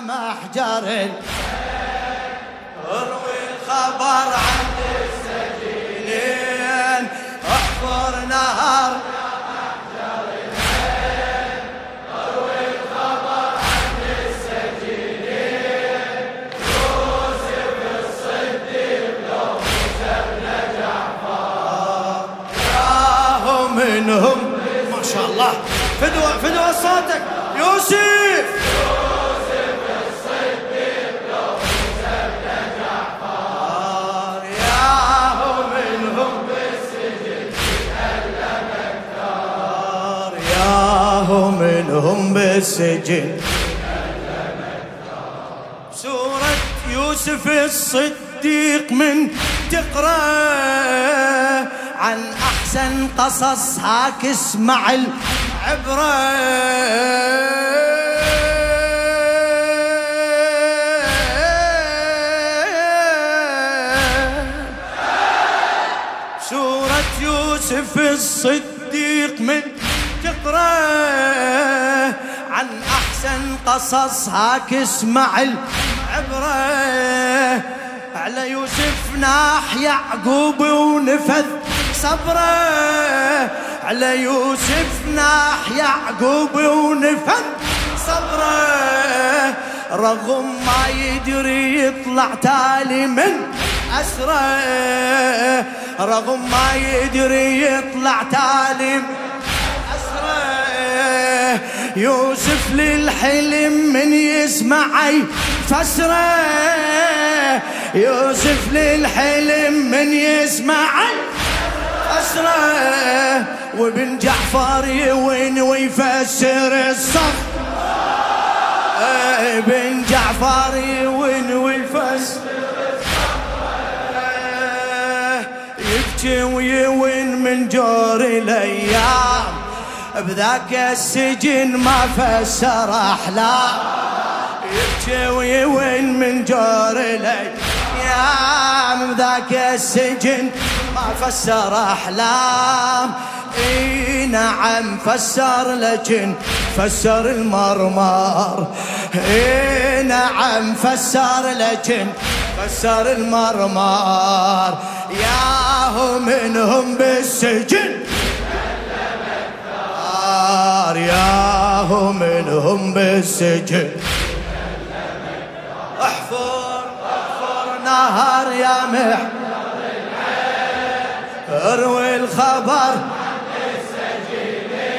محجر اروي الخبر عن السجينين احفر نهر. منهم. ما شاء الله. فدوى فدوى صوتك. يوسف! ياهو منهم بالسجن. سورة يوسف الصديق من تقرأ عن أحسن قصص هاك اسمع العبرة سورة يوسف الصديق أحسن قصص هاك اسمع العبرة على يوسف ناح يعقوب ونفذ صبره على يوسف ناح يعقوب ونفذ صبره رغم ما يدري يطلع تالي من أسره رغم ما يدري يطلع تالي من يوسف للحلم من يسمعي فسرة. يوسف للحلم من يسمعي أسره وابن جعفر يوين ويفسر الصف؟ ابن جعفر يوين ويفسر يبكي ويوين من جور الأيام. بذاك السجن ما فسر أحلام. يبكي ويوين من جور الأيام بذاك السجن ما فسر أحلام. إي نعم فسر لكن فسر المرمر. إي نعم فسر لكن فسر المرمر. ياهو منهم بالسجن. ياهو منهم بالسجن. أحفر أحفر نهر يا محمد أروي الخبر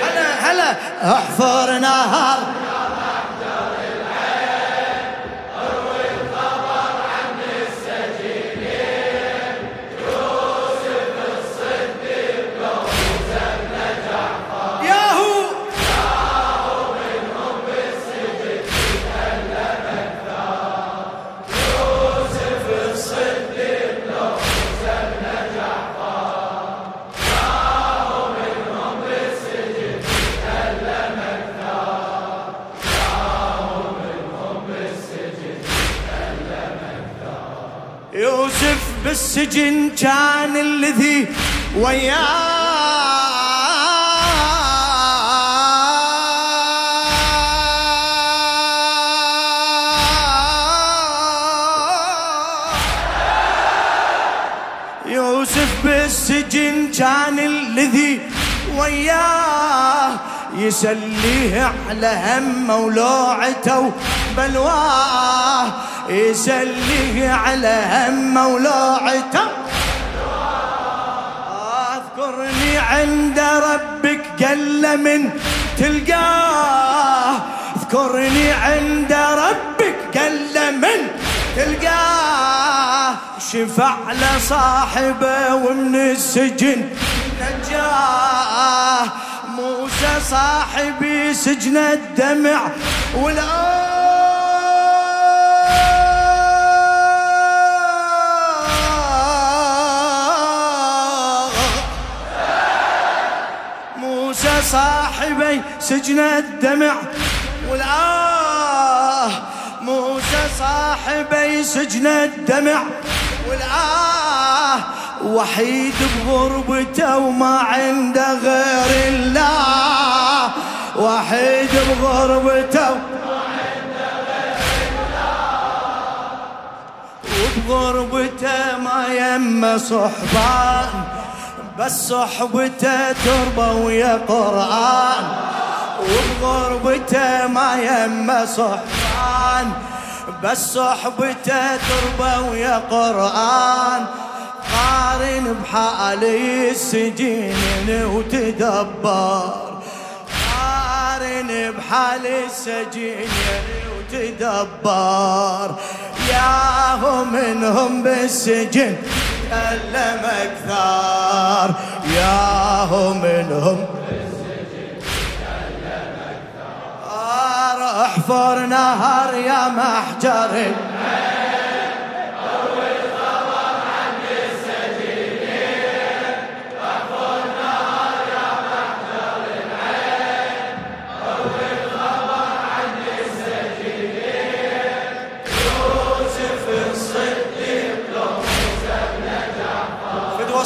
هلا هلا. أحفر نهر. يوسف بالسجن كان الذي وياه يوسف بالسجن كان الذي وياه يسليه على همه ولوعته بلواه يسليه على همه ولوعته اذكرني عند ربك قل من تلقاه. اذكرني عند ربك قل من تلقاه. شفع لصاحبه ومن السجن نجاه. موسى صاحبي سجن الدمع والآه موسى صاحبي سجن الدمع والآه موسى صاحبي سجن الدمع والآه وحيد بغربته وما عنده غير الله. وحيد بغربته وبغربته ما يم صحبان بس صحبته تربة ويا قرآن. وبغربته ما يم صحبان بس صحبته تربة ويا قرآن. بحالي السجين وتدبر. قارن بحالي السجين وتدبر. ياهو منهم بالسجن تكلم أكثر. ياهو منهم احفر نهر يا محجر.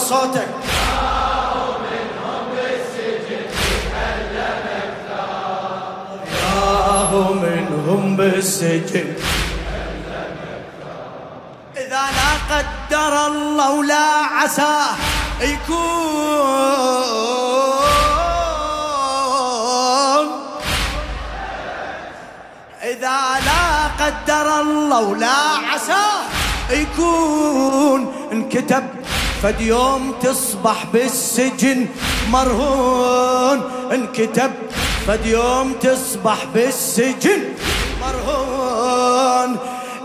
صوتك. منهم بالسجن. إذا لا قدر الله ولا عساه يكون. إذا لا قدر الله ولا عساه يكون. انكتب فد يوم تصبح بالسجن مرهون انكتب. فد يوم تصبح بالسجن مرهون.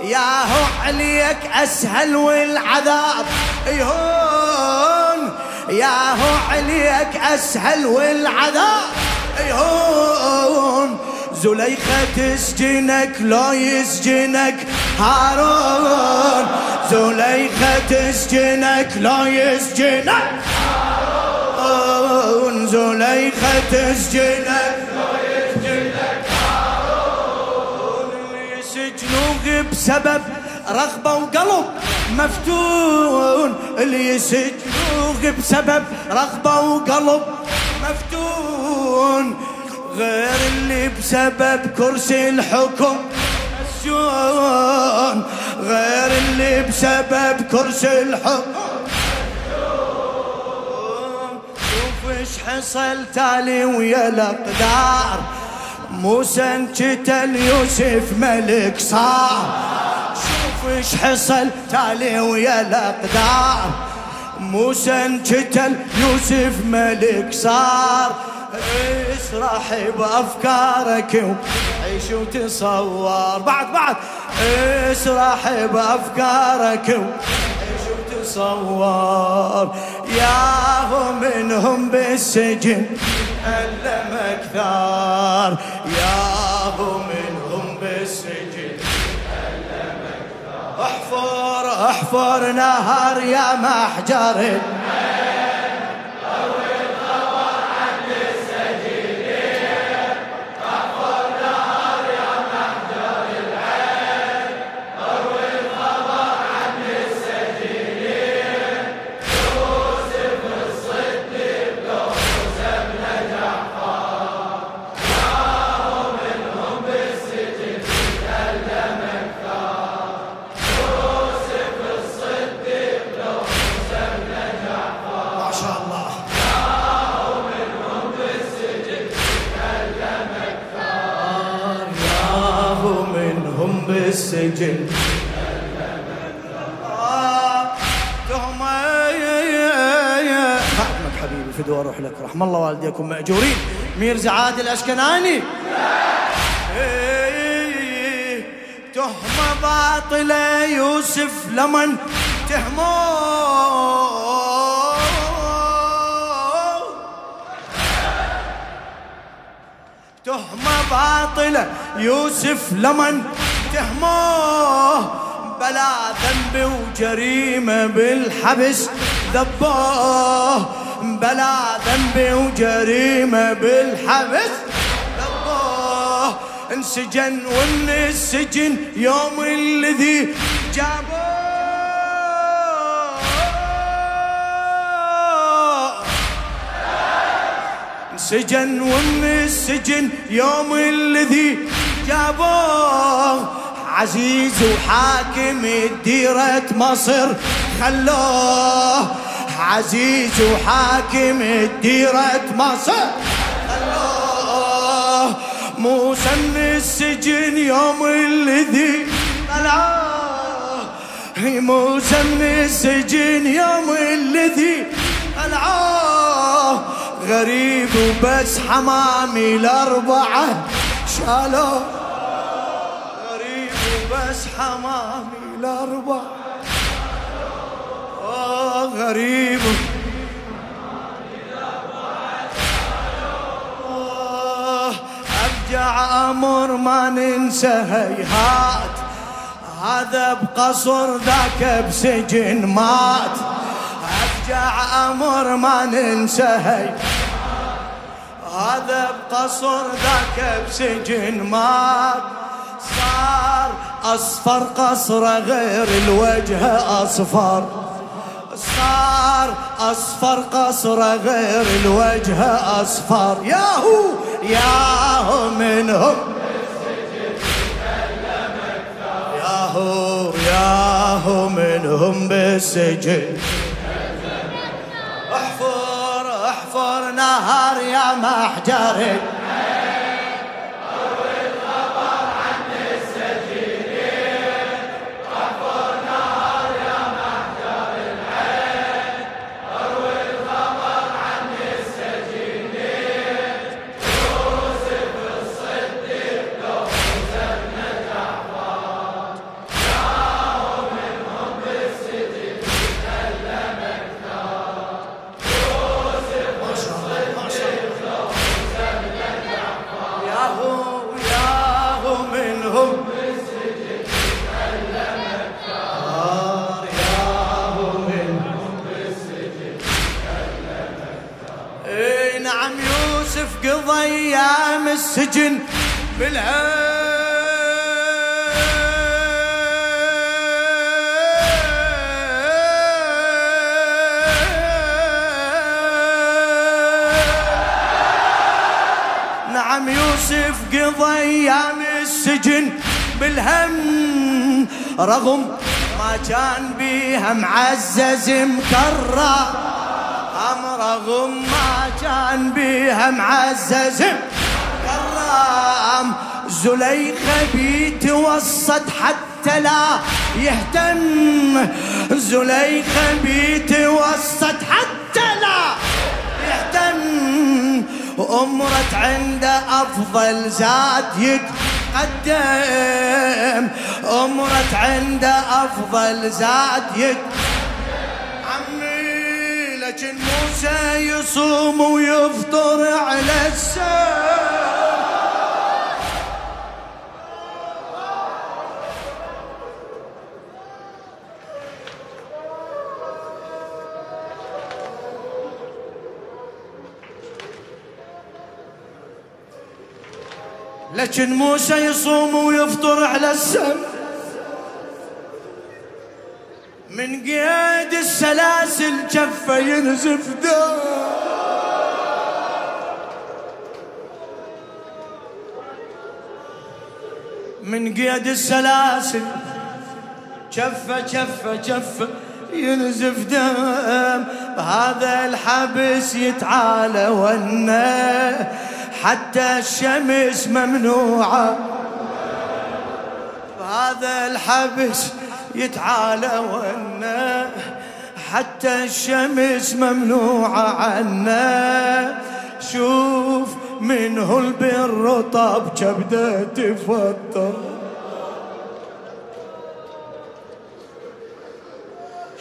ياهو عليك أسهل والعذاب يهون. ياهو عليك أسهل والعذاب يهون. زليخة تسجنك لو يسجنك هارون زليخة تسجنك لو يسجنك هارون زليخة تسجنك لو يسجنك هارون اللي بسبب رغبة وقلب مفتون. اللي يسجنوك بسبب رغبة وقلب مفتون. غير اللي بسبب كرسي الحكم. مسجون غير اللي بسبب كرسي الحكم. شوف إيش حصل تالي ويا الأقدار. موسى انقتل يوسف ملك صار. شوف إيش حصل تالي ويا الأقدار. موسى انقتل يوسف ملك صار. اسرح بأفكارك وعيش وتصور بعد بعد. اسرح بأفكارك وعيش وتصور ياهو منهم بالسجن ألم أكثر. ياهو منهم بالسجن ألم أكثر. احفر احفر نهر يا محجر. حبيبي فدوى أروح لك. رحم الله والديكم مأجورين. ميرزا عادل الاشكناني تهمة باطلة يوسف لمن تهموه تهمة باطلة يوسف لمن تهموه بلا ذنب وجريمة بالحبس ذبوه بلا ذنب وجريمة بالحبس. ذبوه انسجن ومن السجن يوم الذي جابوه انسجن ومن السجن يوم الذي جابوه عزيز وحاكم ديرة مصر خلوه. عزيز وحاكم ديرة مصر. خلوه موسى من السجن يوم الذي طلعوه موسى من السجن يوم الذي طلعوه غريب وبس حمامي الأربعة. شالوه. غريب وبس حمامي الأربعة. غريب. آه أرجع أمر ما ننسى هيهات. هذا بقصر ذاك بسجن مات. أرجع أمر ما ننسى هيهات. هذا بقصر ذاك بسجن مات. صار أصفر قصره غير الوجه أصفر. صار أصفر قصره غير الوجه أصفر. ياهو ياهو منهم. ياهو ياهو منهم بالسجن. احفر احفر نهر يا محجر أيام السجن بالعين نعم يوسف قضى أيام السجن بالهم رغم ما كان بيها معزز مكرر رغم ما كان بيها معزز كرام زليخة بيتوسط حتى لا يهتم. زليخة بيتوسط حتى لا يهتم. وأمرت عنده أفضل زاد يتقدم. أمرت عنده أفضل زاد يتقدم. لكن موسى يصوم ويفطر على السام لكن موسى يصوم ويفطر على السم من قيد السلاسل جفه ينزف دم من قيد السلاسل جفه جفه جفه ينزف دم. بهذا الحبس يتعالى ونا حتى الشمس ممنوعة. بهذا الحبس يتعالى ونا حتى الشمس ممنوعة عنا. شوف منه البر طاب كبدة تفطر.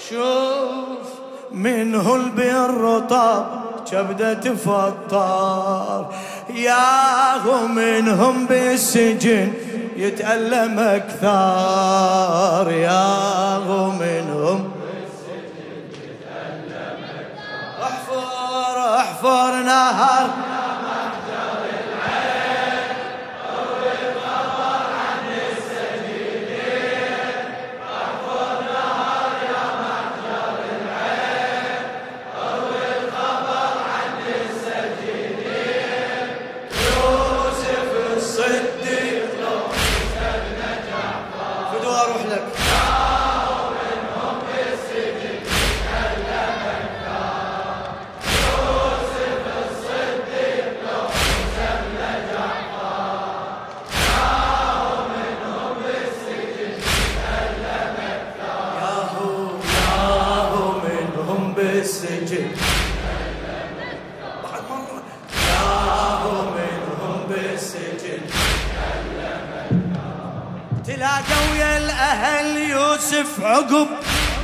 شوف منه البر طاب كبدة تفطر. ياهو منهم بالسجن يتألم أكثر. يا منهم for an hour. تلاقوا يا الأهل يوسف عقب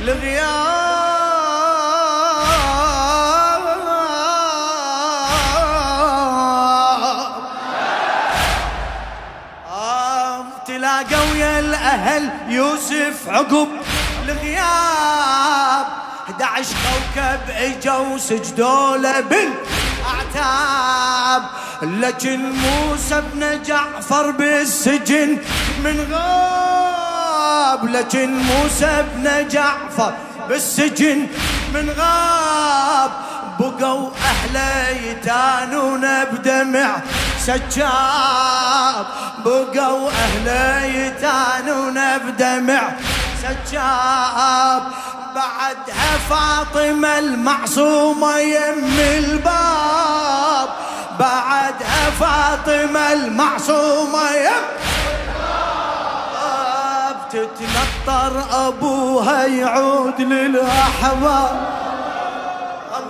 الغياب آه تلاقوا يا الأهل يوسف عقب 11 كوكب اجوا سجدوا له بالأعتاب. لكن موسى بن جعفر بالسجن من غاب. لكن موسى بن جعفر بالسجن من غاب. بقوا أهله يتانون بدمع سجاب. بقوا أهله يتانون بدمع سجاب. بعدها فاطمة المعصومة يم الباب. بعدها فاطمة المعصومة يم تتنطر أبوها يعود للأحباب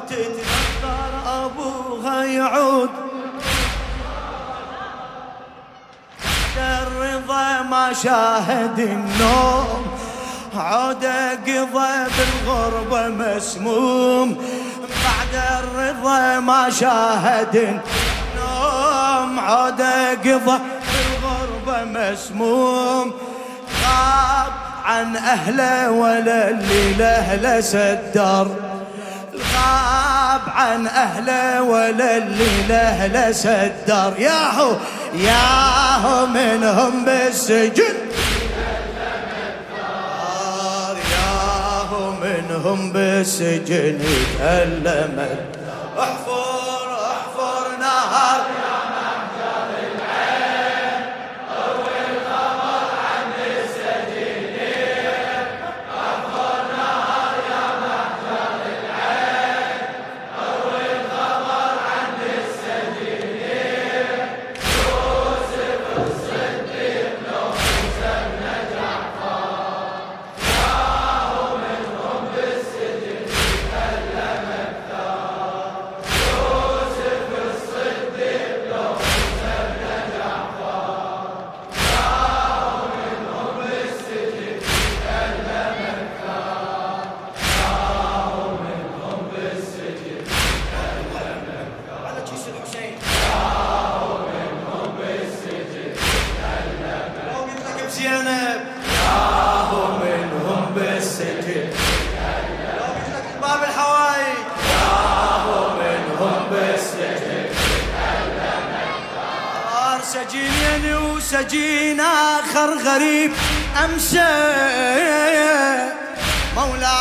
تتنطر أبوها يعود. الرضا ما شاهد النوم. عود قضى بالغربة مسموم. بعد الرضا ما شاهد النوم. عود قضى بالغربة مسموم. غاب عن أهله ولا اللي له سدر غاب عن أهله ولا اللي له سدر ياهو ياهو منهم بالسجن. منهم بالسجن تألمت احفر آخر غريب أمسى مولاي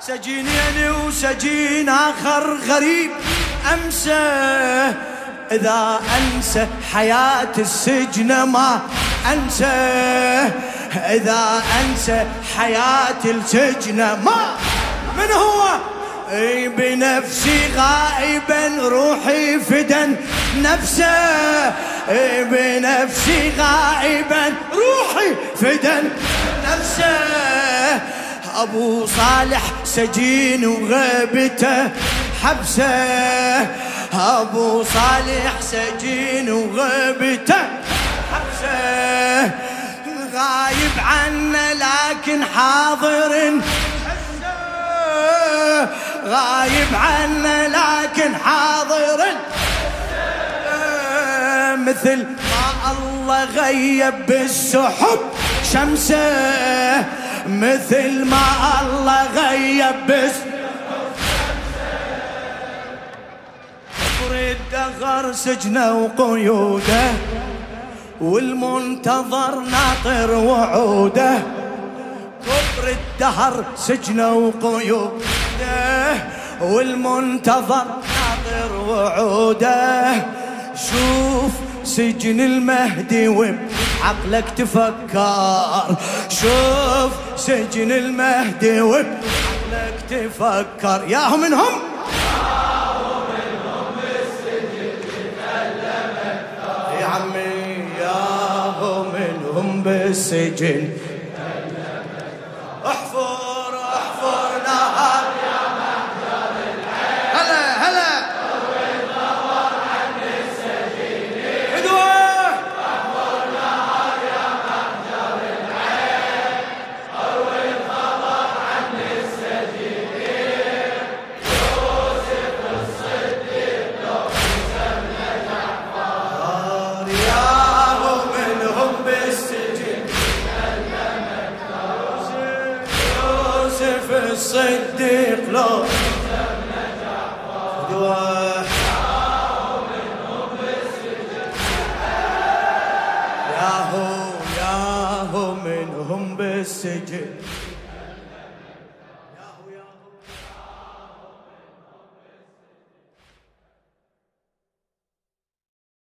سجينين وسجين آخر غريب أمسى إذا أنسى حياة السجن ما أنسى. إذا أنسى حياة السجن ما؟ من هو؟ إي بنفسي غائبا روحي فدن نفسه إي بنفسي غائبا روحي فدن نفسه أبو صالح سجين وغيبته حبسه أبو صالح سجين وغيبته عنا لكن حاضر. غايب عنا لكن حاضر. مثل ما الله غيب بالسحب شمسه مثل ما الله غيب بالسحب الدهر سجنه وقيوده. والمنتظر ناطر وعوده. كبر الدهر سجنه وقيوده. والمنتظر ناطر وعوده. شوف سجن المهدي وبعقلك تفكر. شوف سجن المهدي وبعقلك تفكر. ياهو منهم ياهو